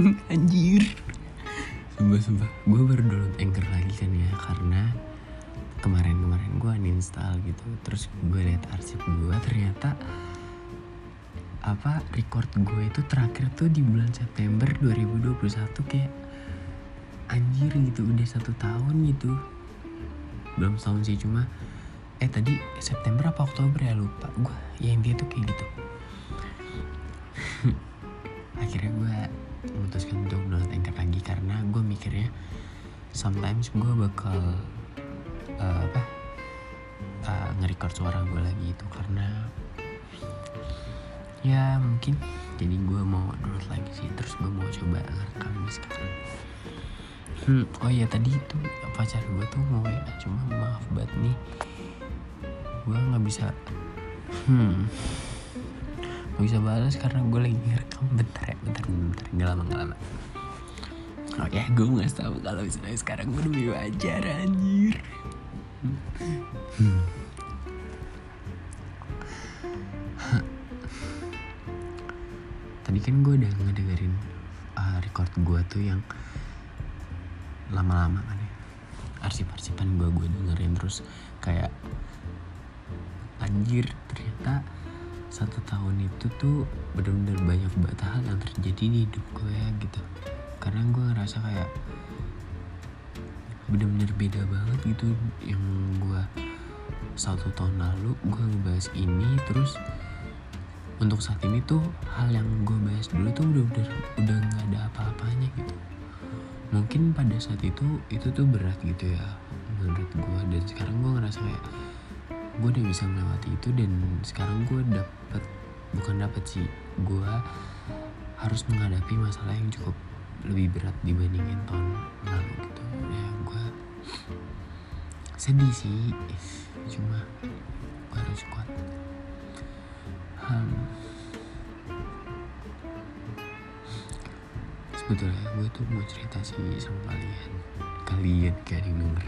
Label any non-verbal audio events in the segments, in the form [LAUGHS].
[LAUGHS] anjir. Sumpah sumpah. Gue baru download anchor lagi kan ya karena kemarin-kemarin gue uninstall gitu. Terus gue lihat arsip gue ternyata apa record gue itu terakhir tuh di bulan September 2021 kayak anjir gitu udah satu tahun gitu. Belum setahun sih cuma eh tadi September apa Oktober ya lupa gue ya intinya tuh kayak gitu sometimes gue bakal uh, apa uh, nge-record suara gue lagi itu karena ya mungkin jadi gue mau download lagi sih terus gue mau coba rekam sekarang. Hmm, oh iya tadi itu pacar gue tuh mau ya cuma maaf banget nih gue nggak bisa hmm nggak bisa balas karena gue lagi ngerekam bentar ya bentar bentar nggak lama nggak lama oh ya gue nggak tahu kalau misalnya sekarang gue udah wajar anjir. Tadi kan gue udah ngedengerin uh, record gue tuh yang lama-lama kan ya. Arsip-arsipan gue gue dengerin terus kayak anjir ternyata satu tahun itu tuh bener-bener banyak hal yang terjadi di hidup gue gitu karena gue ngerasa kayak bener-bener beda banget gitu yang gue satu tahun lalu gue ngebahas ini terus untuk saat ini tuh hal yang gue bahas dulu tuh udah-udah udah nggak ada apa-apanya gitu. Mungkin pada saat itu itu tuh berat gitu ya menurut gue dan sekarang gue ngerasa kayak gue udah bisa melewati itu dan sekarang gue dapet bukan dapet sih gue harus menghadapi masalah yang cukup lebih berat dibandingin tahun lalu gitu. Ya gue sedih sih cuma gue harus kuat. Hmm. sebetulnya gue tuh mau cerita sih sama kalian. Kalian kayak yang denger.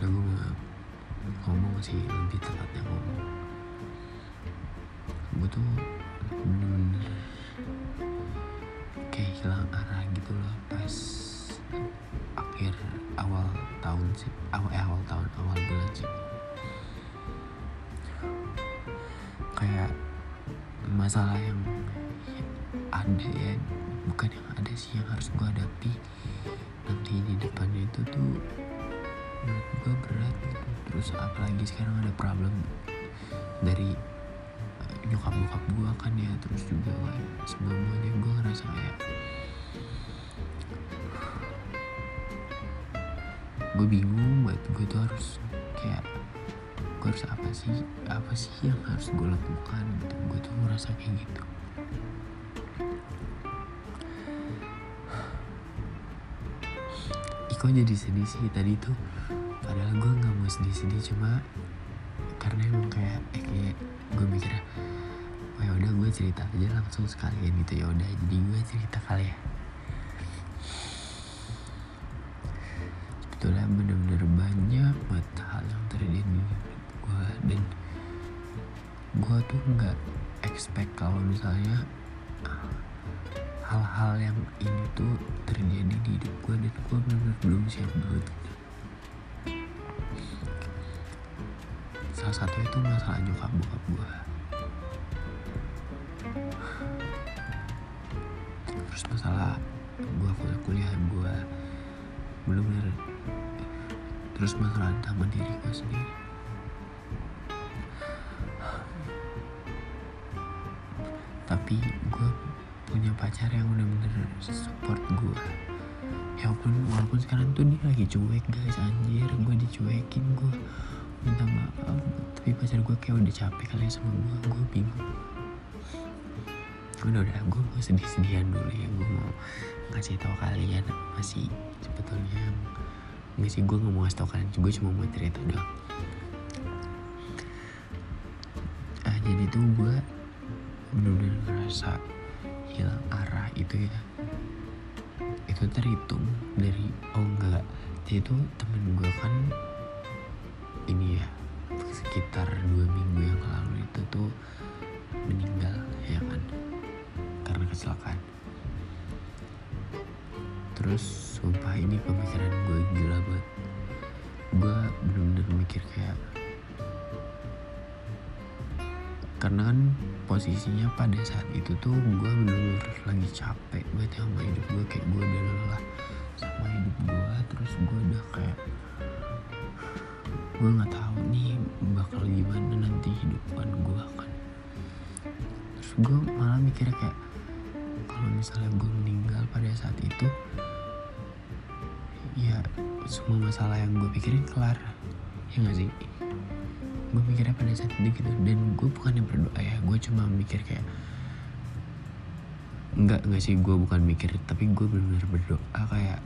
Udah gue mau ngomong sih lebih tepatnya ngomong. Gue tuh bulan sih kayak masalah yang ada ya bukan yang ada sih yang harus gue hadapi nanti di depannya itu tuh menurut gue berat gitu. Terus apalagi sekarang ada problem dari nyokap bokap gue kan ya terus juga kan semuanya gue ngerasa kayak gue bingung buat gue tuh harus kayak gue harus apa sih apa sih yang harus gue lakukan gitu? Gue tuh ngerasa kayak gitu. Iko jadi sedih sih? Tadi tuh padahal gue nggak mau sedih-sedih cuma karena emang kayak eh kayak gue mikirnya oh ya udah gue cerita aja langsung sekalian gitu. Ya udah jadi gue cerita kali ya dan gue tuh nggak expect kalau misalnya hal-hal yang ini tuh terjadi di hidup gue dan gue bener-bener belum siap banget salah satu itu masalah nyokap bokap gue terus masalah gue kuliah kuliah gue belum bener terus masalah tentang diri gue sendiri tapi gue punya pacar yang udah bener support gue ya walaupun walaupun sekarang tuh dia lagi cuek guys. Anjir gue dicuekin gue minta maaf. Tapi pacar gue kayak udah capek kali sama gue gue bingung. Udah udah gue mau sedih-sedihan dulu ya. Gue mau ngasih tau kalian masih sebetulnya nggak sih gue nggak mau ngasih tau kalian. Gue cuma mau cerita doang. Ah jadi tuh gue bener-bener ngerasa hilang arah itu ya. Itu terhitung dari oh enggak jadi itu temen gue kan ini ya sekitar dua minggu yang lalu itu tuh meninggal ya kan? Karena kecelakaan. Terus sumpah ini pemikiran gue gila banget. Gue bener-bener mikir kayak karena kan posisinya pada saat itu tuh gue bener-bener lagi capek banget sama hidup gue kayak gue udah lelah sama hidup gue terus gue udah kayak gue nggak tahu nih bakal gimana nanti hidupan gue kan. Terus gue malah mikirnya kayak kalau misalnya gue meninggal pada saat itu ya semua masalah yang gue pikirin kelar. Ya gak sih gue mikirnya pada saat itu gitu. Dan gue bukan yang berdoa ya gue cuma mikir kayak enggak enggak sih gue bukan mikir tapi gue benar-benar berdoa kayak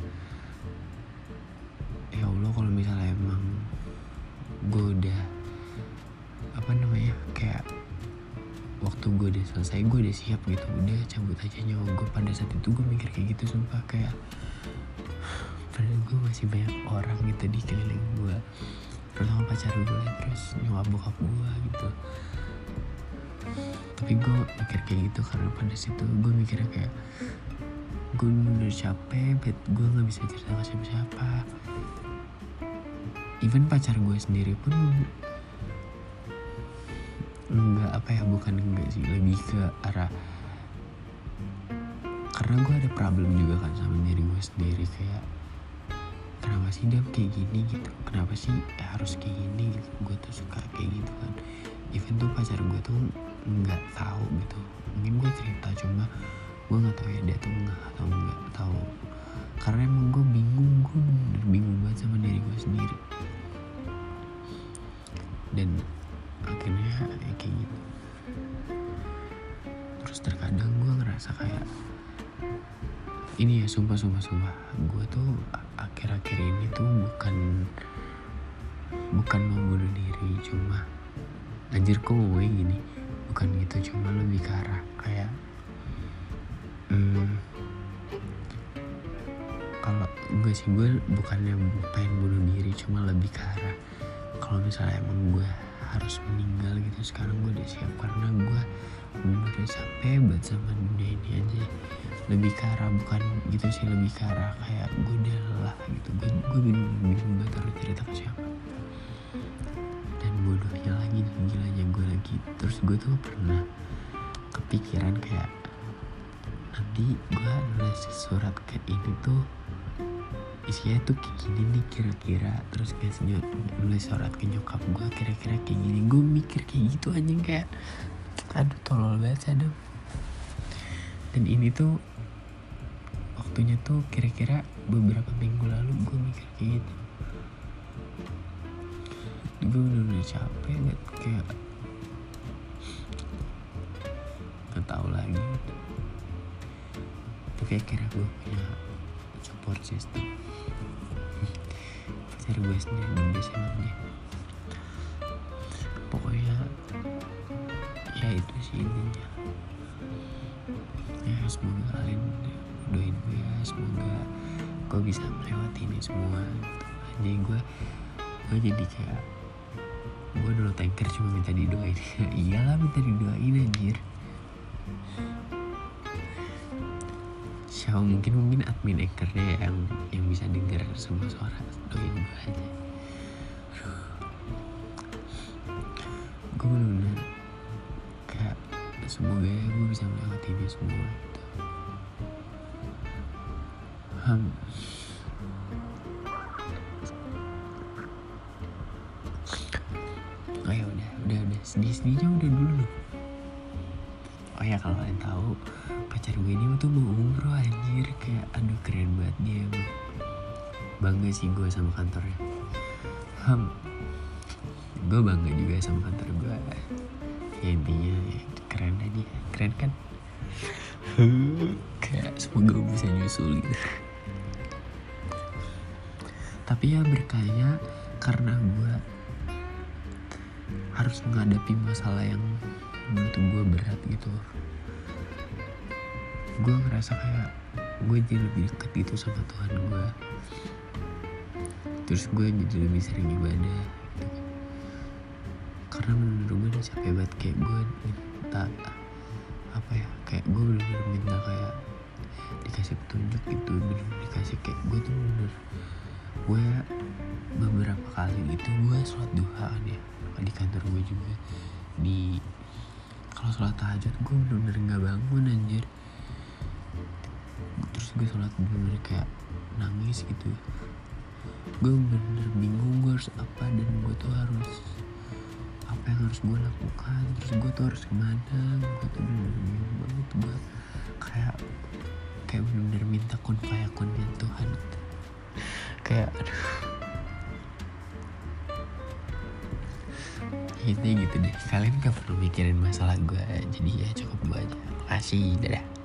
ya Allah kalau misalnya emang gue udah apa namanya kayak waktu gue udah selesai gue udah siap gitu udah cabut aja nyawa gue. Pada saat itu gue mikir kayak gitu sumpah kayak [SIGHS] padahal gue masih banyak orang gitu di keliling gue terutama pacar gue terus nyokap bokap gue gitu. Tapi gue mikir kayak gitu karena pada situ gue mikirnya kayak gue udah capek bet gue nggak bisa cerita sama siapa-siapa. Even pacar gue sendiri pun enggak apa ya bukan enggak sih lebih ke arah karena gue ada problem juga kan sama diri gue sendiri kayak kenapa sih dia kayak gini gitu. Kenapa sih eh, harus kayak gini gitu? Gue tuh suka kayak gitu kan. Even tuh pacar gue tuh nggak tahu gitu. Mungkin gue cerita cuma gue nggak tahu ya dia tuh nggak atau nggak tahu. Karena emang gue bingung gue bingung banget sama diri gue sendiri. Dan akhirnya ya kayak gitu. Terus terkadang gue ngerasa kayak ini ya sumpah sumpah sumpah. Gue tuh akhir-akhir ini tuh bukan bukan mau bunuh diri cuma anjir kok ngomongnya gini? Bukan gitu cuma lebih ke arah kayak hmm, kalau gue sih gue bukannya pengen bunuh diri cuma lebih ke arah kalau misalnya emang gue harus meninggal gitu. Sekarang gue udah siap karena gue bener capek banget sama dunia ini aja. Lebih ke arah bukan gitu sih lebih ke arah kayak gue udah lelah gitu. Gue gue bingung bingung banget harus cerita ke siapa. Dan bodohnya lagi dan gilanya gue lagi. Terus gue tuh pernah kepikiran kayak nanti gue nulis surat ke ini tuh isinya tuh kayak gini nih kira-kira. Terus kayak senyum nulis surat ke nyokap gue kira-kira kayak gini. Gue mikir kayak gitu anjing kayak aduh tolol banget aduh. Dan ini tuh waktunya tuh kira-kira beberapa minggu lalu gue mikir kayak gitu. Gue udah udah capek banget kayak gak tau lagi. Tapi kira gue punya support system. Pacar gue sendiri dan dia dia pokoknya ya itu sih intinya. Ya semoga kalian doain gue ya. Semoga gue bisa melewati ini semua. Gitu. jadi gue gue jadi kayak gue dulu tanker cuma minta didoain. [LAUGHS] Iyalah minta didoain anjir siapa mungkin mungkin admin anchornya yang yang bisa denger semua suara doain gue aja gue bener-bener kayak semoga ya gue bisa melewati ini semua gitu. Hmm. Oh ya udah, udah, udah sedih-sedihnya udah dulu. Oh ya kalau kalian tahu pacar gue ini tuh mau umroh anjir kayak aduh keren banget dia emang. Bangga sih gue sama kantornya. Hmm. Gue bangga juga sama kantor gue. Ya intinya ya, keren aja, keren kan? [LAUGHS] kayak semoga gue bisa nyusul gitu. Tapi ya berkaya karena gue harus menghadapi masalah yang menurut gue berat gitu gue ngerasa kayak gue jadi lebih dekat gitu sama Tuhan gue terus gue jadi lebih sering ibadah gitu. karena menurut gue udah capek banget kayak gue minta apa ya kayak gue bener-bener minta kayak dikasih petunjuk gitu bener dikasih kayak gue tuh bener gue beberapa kali gitu gue sholat duha kan ya di kantor gue juga. Di kalau sholat tahajud gue bener-bener nggak bangun anjir terus gue sholat bener-bener kayak nangis gitu. Gue bener-bener bingung gue harus apa dan gue tuh harus apa yang harus gue lakukan. Terus gue tuh harus ke mana? Gue tuh bener-bener bingung banget. Gue kayak kayak bener-bener minta kun fayakunnya Tuhan. Kayak aduh. Intinya gitu deh. Kalian gak perlu mikirin masalah gue jadi ya cukup gue aja makasih dadah